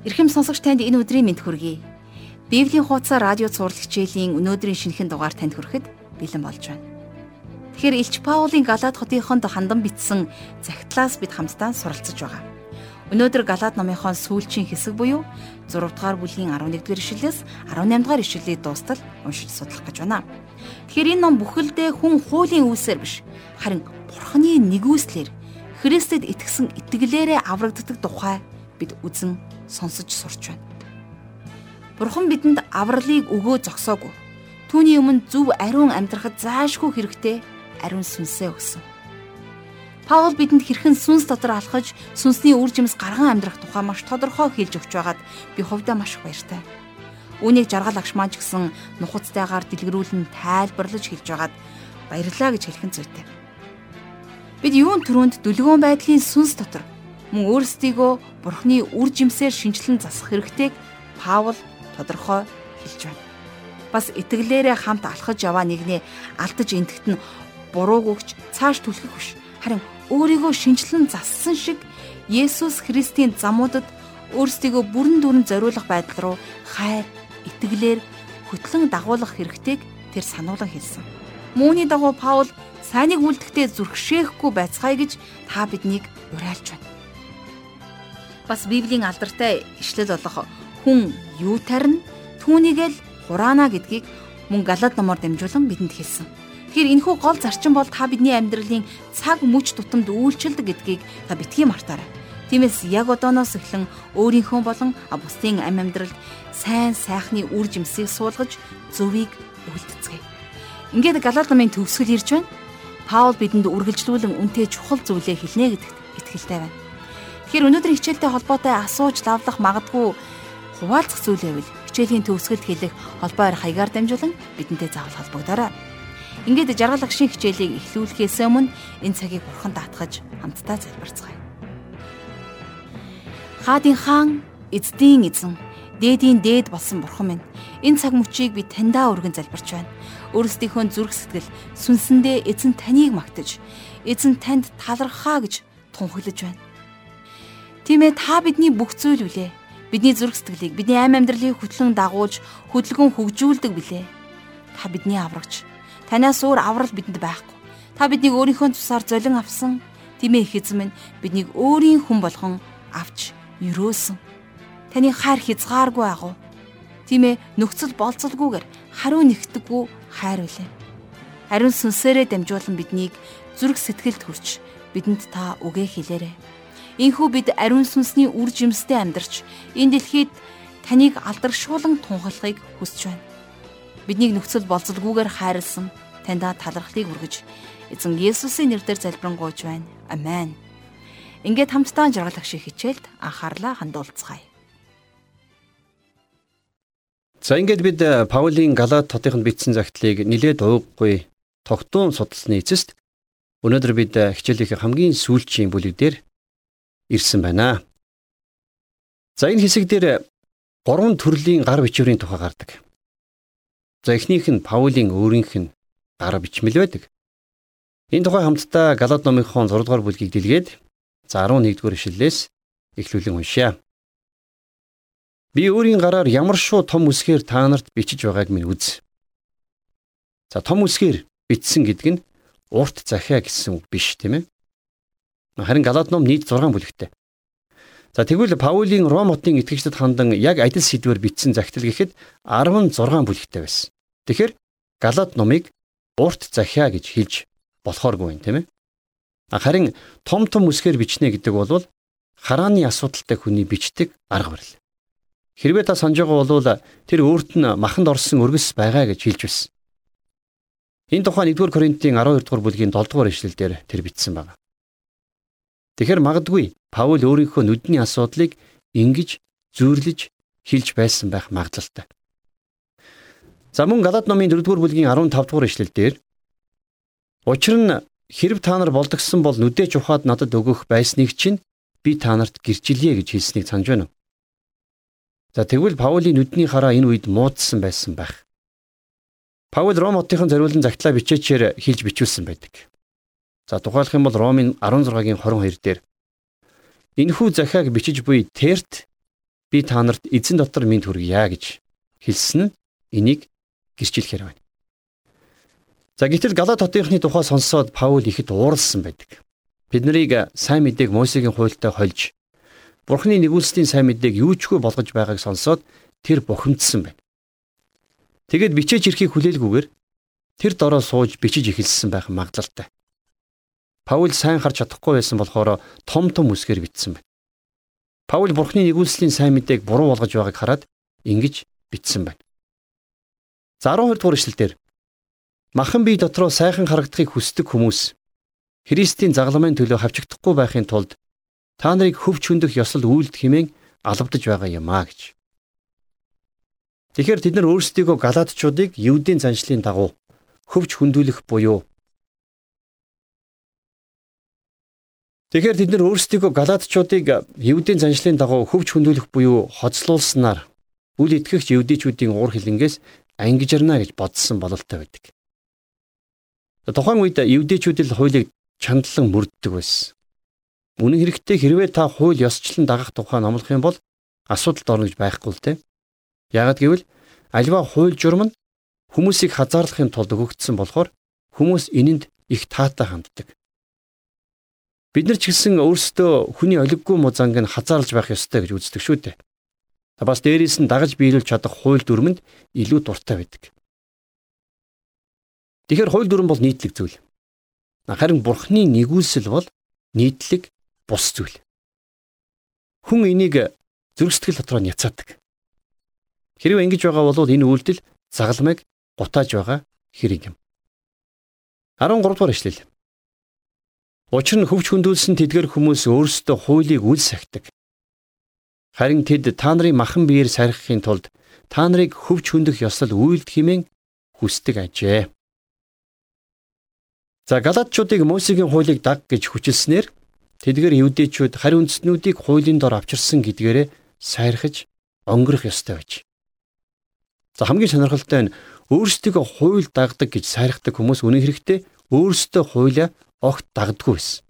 Ирхэм сонсогч танд энэ өдрийн мэнд хүргэе. Библийн хуудас радио цаурал хичээлийн өнөөдрийн шинэхэн дугаар танд хүрэхэд бэлэн болж байна. Тэгэхээр Илч Паулийн Галаад хотынд хандан бичсэн захидлаас бид хамтдаа суралцж байгаа. Өнөөдөр Галаад номынхон сүүлчийн хэсэг буюу 6 дугаар бүлгийн 11-р ишлэлээс 18-р ишлэлийг дуустал уншиж судлах гэж байна. Тэгэхээр энэ ном бүхэлдээ хүн хуулийн үүсээр биш харин Бурхны нэгүслэр Христэд итгэсэн итгэлээрээ аврагддаг тухай бид үзэн сонсож сурч байна. Бурхан бидэнд авралыг өгөө зогсоогүй. Түүний өмнө зөв ариун амьдрахад заашгүй хэрэгтэй ариун сүнсээ өгсөн. Паул бидэнд хэрхэн сүнс дотор алхаж сүнсний үр жимс гарган амьдрах тухай маш тодорхой хэлж өгч байгаад би хувьдаа маш их баяртай. Үүнийг жаргал агш маань ч гэсэн нухацтайгаар дэлгэрүүлэн тайлбарлаж хэлж байгаад баярлаа гэж хэлхэн зүйтэй. Бид юун төрөнд дүлгөөн байдлын сүнс дотор мөн өөрсдийгөө Бурхны үр жимсээр шинчлэн засах хэрэгтэйг Паул тодорхой хэлж байна. Бас итгэлээрээ хамт алхаж яваа нэгнээ алдаж энтгт нь бурууг өгч цааш түлхэх биш. Харин өөрийгөө шинчлэн зассан шиг Есүс Христийн замуудад өөрсдийгөө бүрэн дүрэн зориулах байдал руу хайр, итгэлээр хөтлөн дагуулах хэрэгтэйг тэр сануулan хэлсэн. Мөний дагуу Паул сайныг үлдэхдээ зүрхшээхгүй байцгаая гэж та биднийг уриалж байна бас Библийн алдартай ишлэл болох хүн юу тарина түүнийг л хураана гэдгийг мөн Галаад номоор дамжуулан бидэнд хэлсэн. Тэгэхээр энэхүү гол зарчим бол та бидний амьдралын цаг мөч тутамд үйлчилдэг гэдгийг та битгий мартаарай. Тиймээс яг одооноос эхлэн өөрийнхөө болон бусдын ам амьдралд сайн сайхны үр жимсийг суулгаж зөвийг үлдэцгээе. Ингээд Галаад номын төгсгөл ирж байна. Паул бидэнд үргэлжлүүлэн үнтэй чухал зүйлээ хэлнэ гэдэгт итгэлтэй байна. Тэгэхээр өнөөдрийн хичээлтэй холбоотой асууж лавлах магадгүй хуваалцах зүйл байвал хичээлийн төгсгөлд хэлэх холбоо арга хаягаар дамжуулан бидэнтэй заавал холбогдорой. Ингээд жаргал агшин хичээлийг эхлүүлэхээс өмнө энэ цагийг бурхан даатгаж хамтдаа залбирцгаая. Хаадын хаан, эцдийн эзэн, дээдийн дээд болсон бурхан минь. Энэ цаг мөчийг би таньдаа өргөн залбирч байна. Өөрсдийнхөө зүрх сэтгэл сүнсэндээ эзэн таныг магтаж, эзэн танд талархаа гэж тунхаглаж байна. Тийм ээ та бидний бүх зүйл үлээ. Бидний зүрх сэтгэлийг, бидний ам амьдралыг хөтлөн дагуулж, хөдөлгөөн хөгжүүлдэг билээ. Та бидний аврагч. Танаас өөр аврал бидэнд байхгүй. Та биднийг өөрийнхөө тусаар золин авсан. Тийм ээ их эзэн минь биднийг өөрийн хүн болгон авч өрөөсөн. Таны хайр хязгааргүй агуу. Тийм ээ нөхцөл болцолгүйгээр хариу нэгтггүй хайр үлээ. Ариун сүнсээрээ дамжуулан биднийг зүрх сэтгэлд хүрч бидэнд та үгээ хэлээрэй. Инхүү бид ариун сүнсний үр жимстэй амьдарч энэ дэлхийд таныг алдаршуулан тунхаглахыг хүсэж байна. Биднийг нөхцөл болцолгүйгээр хайрлсан таньда талархлыг өргөж эзэн Есүсийн нэрээр залбирanгуйж байна. Амен. Ингээд хамтдаа жаргалах шиг хичээлд анхаарлаа хандуулцгаая. За ингээд бид э, Паулийн Галаат хотынд бичсэн загтлыг нилээд ууггүй тогтун судалсны эцэст өнөөдөр бид э, хичээлийнхээ хамгийн сүүлчийн бүлэг дээр ирсэн байна. За энэ хэсэг дээр гурван төрлийн гар бичвэрийн тухай гардаг. За эхнийх нь Паулийн өөрийнх нь гар бичмэл байдаг. Энэ тухай хамтдаа Галаад номынхон 6 дугаар бүлгийг дэлгээд за 11 дугаар ишлэлээс эхлүүлэн уншъя. Би өөрийн гараар ямар шуу том үсгээр та нарт бичиж байгааг минь үз. За том үсгээр бичсэн гэдэг нь урт захиа гэсэн үг биш тийм ээ. Харин Галаад ном нийт 6 бүлэгтэй. За тэгвэл Паулийн Ром хотын итгэгчдэд хандан яг адил сэдвээр бичсэн захидал гэхэд 16 бүлэгтэй байсан. Тэгэхээр Галаад номыг урт захиа гэж хэлж болохооргүй юм тийм ээ. Харин том том үсгээр бичнэ гэдэг бол харааны асуудалтай хүний бичдэг арга барил. Хэрвээ та санаж байгаа бол тэр өөрт нь маханд орсон өргөс байгаа гэж хэлж байсан. Энэ тухай 1-р Коринтын 12 дугаар бүлгийн 7 дугаар ишлэлдэр тэр бичсэн байна. Тэгэхэр магадгүй Паул өөрийнхөө нүдний асуудлыг ингэж зүйрлэж хэлж байсан байх магадлалтай. За мөн Галаад номын 4-р бүлгийн 15-р ишлэлдэр Учир нь хэрв та нар болдгсон бол нүдээ чухаад надад өгөх байсныг чинь би та нарт гэрчилье гэж хэлснийг санаж байна уу? За тэгвэл Паулийн нүдний хараа энэ үед муудсан байсан байх. Паул Ром хотын зориулсан загтлаа бичээчээр хэлж бичүүлсэн байдаг. За тухайлах юм бол Ромын 16-гийн 22 дээр энэхүү захиаг бичиж буй Терт би та нарт эзэн дотор минь хүргье гэж хэлсэн нь энийг гэрчилэхээр байна. За гэтэл Галат хотынхны тухай сонсоод Паул ихэд ууралсан байдаг. Бид нарыг сайн мэдээг Мосегийн хуйлтай хольж Бурхны нэгүүлслийн сайн мэдээг юучгүй болгож байгааг сонсоод тэр бухимдсан байна. Тэгэд бичээж ирэхийг хүлээлгүйгээр тэр дороо сууж бичиж эхэлсэн байх магадлалтай. Паул сайн харж чадахгүй байсан болохоор том том үсгээр бичсэн байна. Паул Бурхны нэгүүлслийн сайн мэдээг буруу болгож байгааг хараад ингэж бичсэн байна. За 12 дугаар эшлэлдэр махан бие дотроо сайхан харагдахыг хүсдэг хүмүүс Христийн загламын төлөө хавчигдахгүй байхын тулд та нарыг хөвч хөндөх ёсол үйлд хэмээн алавдаж байгаа юм а гэж. Тэгэхээр тэд нар өөрсдийгөө галаадчуудыг Евдийн заншлын дагуу хөвч хөндүүлэх буюу Тэгэхээр тэд нар өөрсдийгөө галаадчуудыг Евдийн заншлын дагуу хөвч хөндүүлэх буюу хоцлуулснаар үл итгэгч евдийчүүдийн уур хилэнгээс ангижирна гэж бодсон бололтой байдаг. Тухайн үед евдийчүүд л хуулийг чандлан мөрддөг байсан. Үнэн хэрэгтээ хэрвээ та хууль ёсчлон дагах тухай номлох юм бол асуудалд орно гэж байхгүй л дээ. Яагад гэвэл альва хууль журам нь хүмүүсийг хазаарлахын тулд өгөгдсөн болохоор хүмүүс энэнд их таатай ханддаг. Бид нар ч гэсэн өөрсдөө хүний олиггүй музанг нь хазаарлаж байх ёстой гэж үздэг шүү дээ. Бас дээрээс нь дагаж биелүүлж чадах хууль дүрмэнд илүү дуртай байдаг. Тэгэхээр хууль дүрм бол нийтлэг зүйл. Харин бурхны нэгүүлсэл бол нийтлэг бус зүйл. Хүн энийг зүрх сэтгэл дотор нь яцаадаг. Хэрвээ ингэж байгаа бол энэ үйлдэл загалмайг гутааж байгаа хэрэг юм. 13 дугаар эшлэл. Учир нь хөвч хөндүүлсэн тэдгэр хүмүүс өөрсдөө хуулийг үл сахидаг. Харин тэд та нарын махан биеэр сархихын тулд та нарыг хөвч хөндөх ёслол үйлд химэн хүсдэг ажээ. За галаадчуудыг Мосегийн хуулийг даг гэж хүчилснээр тэдгэр евдээчүүд харь үндэстнүүдийг хуулийн дор авчирсан гэдгээрээ сайрхаж өнгөрөх ёстой байж. За хамгийн сонирхолтой нь өөрсдөө хууль дагдаг гэж сайрхдаг хүмүүс үнэн хэрэгтээ өөрсдөө хуулиа огт дагддаггүй байсан.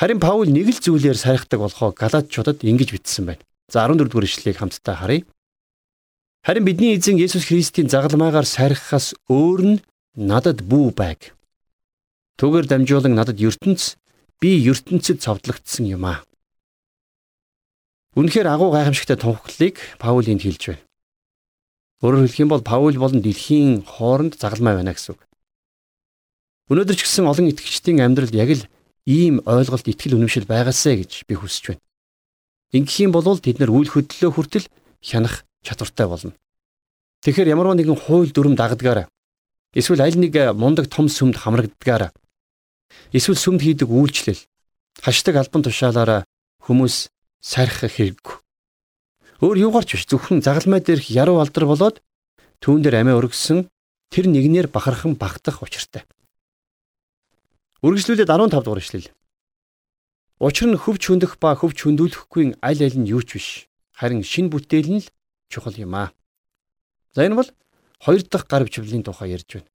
Харин Паул нэг л зүйлээр сайхдаг болохоо Галаатчуудад ингэж бичсэн байна. За 14 дугаар ишлэгийг хамтдаа харъя. Харин бидний эзэн Есүс Христийн загалмаагаар сайрхахаас өөр нь надад бүү байг. Түүгээр дамжуулан надад ертөнц би ертөнцид цовдлогдсон юм аа. Үнэхээр агуу гайхамшигтай тунхаглалыг Паул энд хэлж байна. Өөрөөр хэлэх юм бол Паул болон дэлхийн хооронд загалмай байна гэсэн үг. Өнөөдөр ч гэсэн олон итгэгчдийн амьдралд яг л ийм ойлголт итгэл үнэмшил байгаасэ гэж би хүсэж байна. Ингэх юм бол тэд нар үйл хөдлөлөө хүртэл хянах чадвартай болно. Тэгэхээр ямар нэгэн хууль дүрм дагдгаараа эсвэл аль нэг мундаг том сүмд хамрагддгаараа эсвэл сүмд хийдэг үйлчлэл хашдаг албан тушаалаараа хүмүүс сархах хэрэггүй. Өөр юугаарч биш зөвхөн загалмай дээрх яруу алдар болоод түүн дээр амиа өргөсөн тэр нэгнээр бахархан багтах учиртай. Үргэлжлүүлээд 15 дугаар ишлэл. Учир нь хөвч хөндөх ба хөвч хөндүүлэхгүй аль аль нь юу ч биш. Харин шин бүтээл нь л чухал юм аа. За энэ бол хоёр дахь гар бичвэлийн тухай ярьж байна.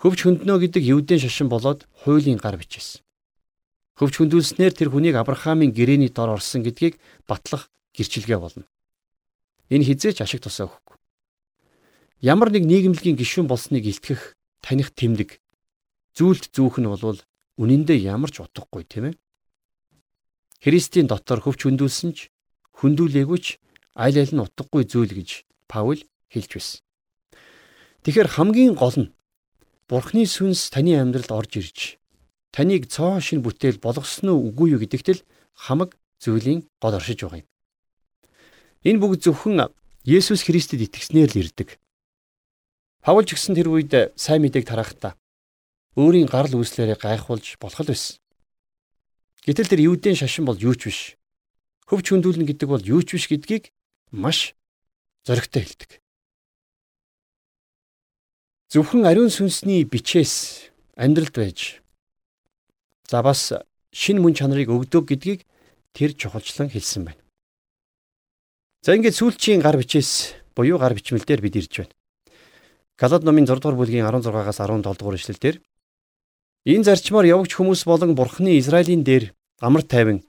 Хөвч хөнднө гэдэг евдэн шашин болоод хуулийн гар бичсэн. Хөвч хөндүүлснээр тэр хүнийг Авраамийн гэрээний дор орсон гэдгийг батлах гэрчилгээ болно. Энэ хизээч ашиг тусаа өгөхгүй. Ямар нэг нийгэмлэгийн гишүүн болсныг илтгэх таних тэмдэг зүйлд зүүх нь бол үнэндээ ямар ч утгагүй тийм ээ. Христийн дотор хөвч хөндүүлсэн ч хөндүүлээгүй ч аль аль нь утгагүй зүйл гэж Паул хэлж байсан. Тэгэхээр хамгийн гол нь Бурхны сүнс таны амьдралд орж ирж таныг цоо шин бүтээл болгосон уу үгүй юу гэдэгт л хамаг зүйлийн гол оршиж байгаа юм. Энэ бүгд зөвхөн Есүс Христэд итгэснээр л ирдэг. Паул ч гэсэн тэр үед сайн мэдээг тарахдаа өөрийн гарал үүслээрээ гайхуулж болох л байсан. Гэтэл тэр юудын шашин бол юу ч биш. Хөвч хөндүүлнэ гэдэг бол юу ч биш гэдгийг маш зоригтой хэлдэг. Зөвхөн ариун сүнсний бичээс амьдралд байж за бас шин мөн чанарыг өгдөг гэдгийг тэр чухалчлан хэлсэн байна. За ингээд сүүлчийн гар бичээс буюу гар бичмэл дээр бид ирж байна. Галаад номын 6 дугаар бүлгийн 16-аас 17 дугаар ишлэлдэр Энэ зарчмаар явагч хүмүүс болон Бурхны Израилийн дээр амар тайван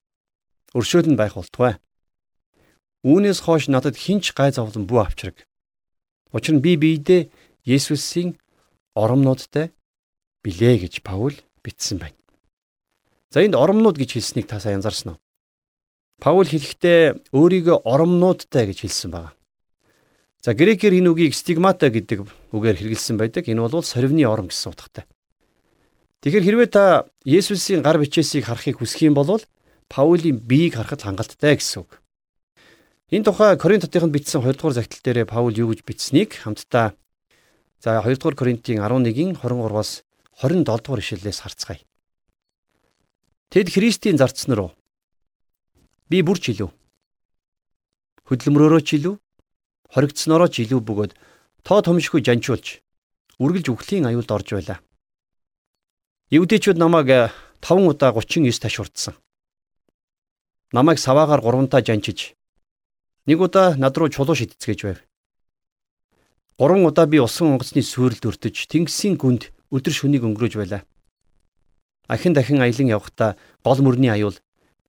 өршөөлн байх болтугай. Үүнээс хойш надад хинч гай зовлон бүү авчраг. Учир нь би биедээ Есүсийн оромнуудтай билээ гэж Паул бичсэн байна. За энд оромнууд гэж хэлснийг та сайн анзаарсан уу? Паул хэлэхдээ өөрийгөө оромнуудтай гэж хэлсэн байна. За грекээр энэ үгийг стигмата гэдэг үгээр хэрэгэлсэн байдаг. Энэ бол сорвины ором гэсэн утгатай. Тэгэхээр хэрвээ та Есүсийн гар бичээсийг харахыг хүсэх юм бол Паулийн биеийг харахад хангалттай гэсэн үг. Энэ тухай Коринтотынд бичсэн 2 дугаар загтал дээр Паул юу гэж бичсэнийг хамтдаа за 2 дугаар Коринтын 11-ийн 23-аас 27 дугаар ишлэлээс харцгаая. Тэд Христийн зарцсан руу би бүр ч илүү хөдөлмөрөөрөө ч илүү хоригдсноороо ч илүү бөгөөд тоо томшгүй жанчуулж үргэлж үхлийн аюулд орж байлаа. Евдэчүүд намайг 5 удаа 39 ташурдсан. Намайг саваагаар 3 таа жанчиж нэг удаа над руу чулуу шидцгээж байв. 3 удаа би усан онгоцны сүрэлд өртөж тэнгисийн гүнд өдөр шөнийг өнгөрөөж байлаа. Ахин дахин аялан явхдаа гол мөрний аюул,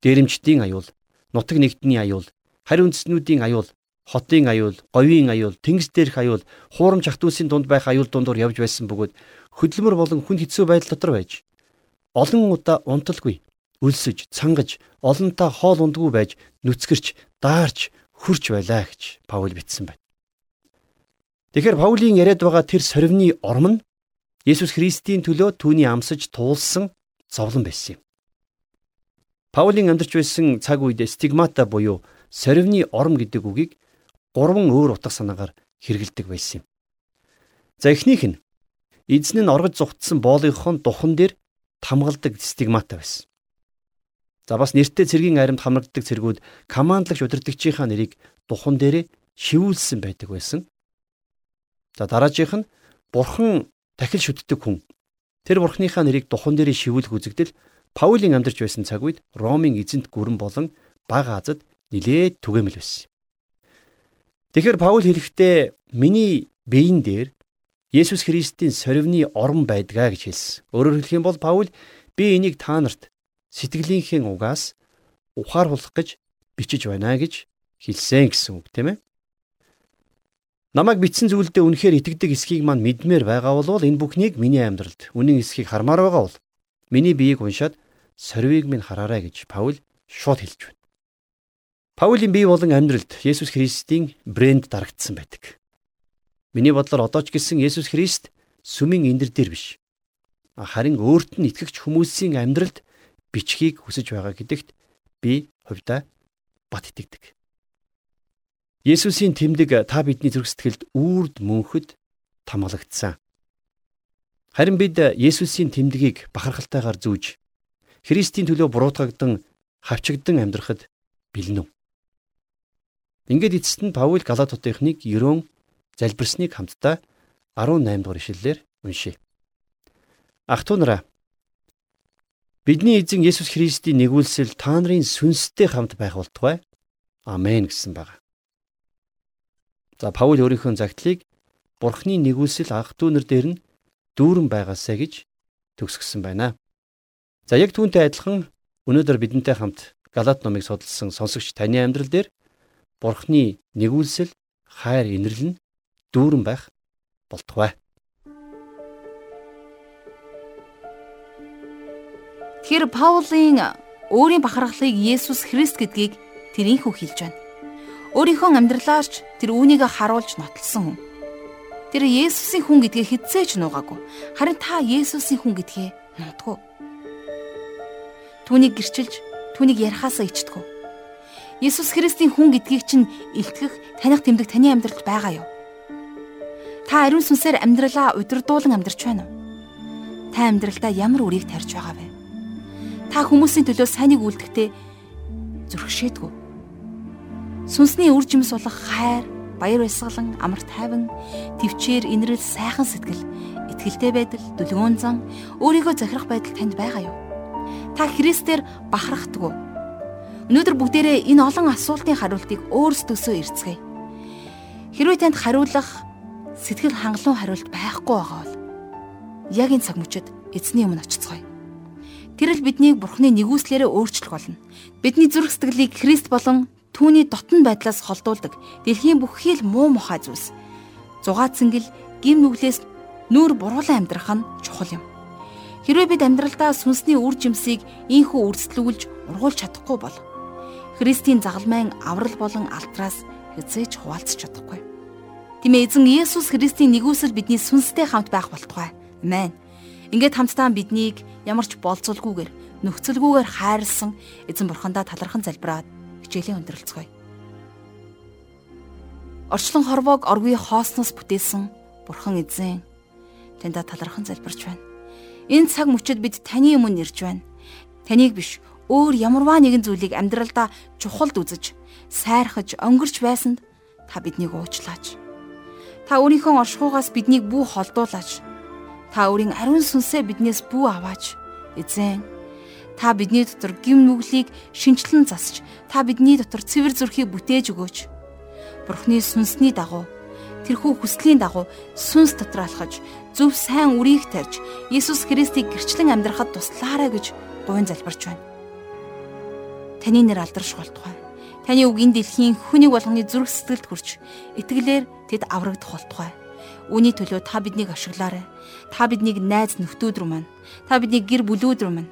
дээрэмчдийн аюул, нутаг нэгдний аюул, харь үндснүүдийн аюул, хотын аюул, говийн аюул, тэнгис дээрх аюул, хуурамч ах トゥ усийн дунд байх аюул дундуур явж байсан бөгөөд хөдөлмөр болон хүн хэцүү байдал дотор байж олон удаа унталгүй, өлсөж, цангаж, олонтаа хоол ундгүй байж нүцгэрч, даарч, хурч байлаа гэж Паул бичсэн байна. Тэгэхээр Паулийн яриад байгаа тэр сорвины ором нь Есүс Христийн төлөө түүний амсаж туулсан зовлон байсан юм. Паулийн амьдарч байсан цаг үед стигмата буюу сорвины ором гэдэг үгийг гурван өөр утга санаагаар хэрэгэлдэг байсан юм. За эхнийх нь эзэн нь оргож зүгтсэн боолынхон духан дээр тамгалдаг стигмата байсан. За бас нэртэй цэргийн аримд хамрагддаг цэргүүд командлагч удирдагчийнхаа нэрийг духан дээрээ шивүүлсэн байдаг байсан. За дараагийнх нь бурхан дахил шүтдэг хүн. Тэр бурхныхаа нэрийг духан дээрээ шивүүлэх үзэгдэл Паулийн амьдарч байсан цаг үед Ромын эзэнт гүрэн болон бага Азад нилээд түгээмэл байсан. Тэгэхээр Паул хэлэхдээ миний биеийн дээр Есүс Христийн сорвины орон байдгаа гэж хэлсэн. Өөрөөр хэлэх юм бол Паул би энийг та нарт сэтгэлийнхээ угаас ухааруулах гэж бичиж байна гэж хэлсэн гэсэн үг тийм ээ. Намайг бичсэн зүйлдээ үнэхээр итгэдэг эсхийг мань мэдмээр байгаа бол энэ бүхнийг миний амьдралд үнэн эсхийг хармаар байгаа бол миний биеийг уншаад сорвийг минь хараарай гэж Паул шууд хэлж байна. Паулийн бие болон амьдралд Есүс Христийн брэнд дарагдсан байдаг. Миний бодлоор одоо ч гэсэн Есүс Христ сүмийн эндэр дээр биш. Харин өөрт нь итгэгч хүмүүсийн амьдралд бичгийг хүсэж байгаа гэдэгт би хувьдаа бат итгэдэг. Есүсийн тэмдэг та бидний зүрх сэтгэлд үрд мөнхөд тамгалагдсан. Харин бид Есүсийн тэмдгийг бахархалтайгаар зүүж Христийн төлөө буруутгагдан хавчигдан амьдрахад бэлэн үү? Ингээд эцэст нь Паул Галатотынхныг ерөөн залбирсныг хамтдаа 18 дугаар ишлэлээр уншийе. Ах トゥ нараа Бидний эзэн Есүс Христийн нэгүүлсэл та нарын сүнстэй хамт байх болтугай. Амен гэсэн баг. За Паул өөрийнхөө загтлыг Бурхны нэгүүлсэл анх дүүнэр дээр нь дүүрэн байгаасаа гэж төгсгсөн байна. За яг түүнтэй адилхан өнөөдөр бидэнтэй хамт Галаат номыг судалсан сонсогч таны амьдрал дээр Бурхны нэгүүлсэл хайр инэрл нь дүүрэн байх болтугай. Тэр Паулийн өөрийн бахархлыг Есүс Христ гэдгийг тэрийнхүү хэлж байна. Өөрийнхөө амьдралаарч тэр үүнийг харуулж нотлсон хүн. Тэр Есүсийн хүн гэдгээ хизээч нуугаагүй. Харин та Есүсийн хүн гэдгээ нуудгүй. Түүнийг гэрчилж, түүнийг ярихаасаа ичдэггүй Иесус Христийн хүн гэдгийг чинь илтгэх таних тэмдэг таны амьдралд байгаа юу? Та ариун сүнсээр амьдралаа удирдуулан амьдарч байна уу? Та амьдралдаа ямар үрийг тарьж байгаа вэ? Та хүмүүсийн төлөө сайныг үлдэхдээ зүрхшээдгүй. Сүнсний үр жимс болох хайр, баяр баясгалан, амар тайван, төвчээр, инрэл, сайхан сэтгэл, итгэлтэй байдал, дүлгөөн зан, өөрийгөө захирах байдал танд байгаа юу? Та Христээр бахархдаггүй Өнөөдөр бүгдээрээ энэ олон асуултын хариултыг өөрсдөөсөө эрцгээе. Хэрвээ танд хариулах сэтгэл хангалуун хариулт байхгүй байгаа бол яг энэ цаг мөчид эзний өмнө очицгоё. Тэр л биднийг Бурхны нэгүслээрээ өөрчлөх болно. Бидний зүрх сэтгэлийг Христ болон түүний дотн байдлаас холдуулдаг дэлхийн бүхий л муу мухай зүйлс. Зугаа цэнгэл гим нүглээс нүүр буруулан амьдрах нь чухал юм. Хэрвээ бид амьдралдаа сүнсний үр жимсийг ийхүү үрсдлүүлж ургуулж чадахгүй бол Христийн загалмайн аврал болон алтраас хязгаарч хуваалцах чадахгүй. Тиймээ эзэн Есүс Христийн нэгүсэл бидний сүнстэй хамт байх болтугай. Амен. Ингээд хамтдаа биднийг ямар ч болцолгүйгээр нөхцөлгүйгээр хайрлсан эзэн бурхандаа талархан залбираад хичээлийн өндөрлцгоё. Орчлон хорвоог оргүй хоосноос бүтээсэн бурхан эзэн таньда талархан залбирч байна. Энэ цаг мөчид бид таны өмнө ирж байна. Таныг биш өөр ямарваа нэгэн зүйлийг амьдралдаа чухалд үзэж, сайрхаж, өнгөрч байсанд та биднийг уучлаач. Та өөрийнхөө оршихугаас биднийг бүү холдуулаач. Та өөрийн ариун сүнсээ биднээс бүү аваач. Эзэн та бидний дотор гим нүглийг шинчлэн засч, та бидний дотор цэвэр зүрхийг бүтээж өгөөч. Бурхны сүнсний дагуу тэрхүү хүслийн дагуу сүнс дотор алхаж, зөв сайн үрийг тарьж, Иесус Христийг гэрчлэн амьдрахад туслаарай гэж гуйн залбирч байна. Таны нэр алдарш болтугай. Таны үг энэ дэлхийн хүнийг болгоны зүрх сэтгэлд хүрч итгэлээр тэд аврагдах болтугай. Үүний төлөө та биднийг ашиглаарай. Та биднийг найз нөхдүүд рүү маань, та биднийг гэр бүлүүд рүү маань,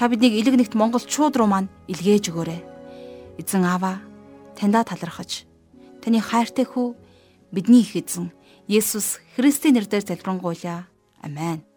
та биднийг элэг нэгт монголчууд руу маань илгээж өгөөрэй. Эзэн Аава, таньда талархаж, таны хайртай хүү бидний их эзэн Есүс Христийн нэрээр залбирanгуйлаа. Амен.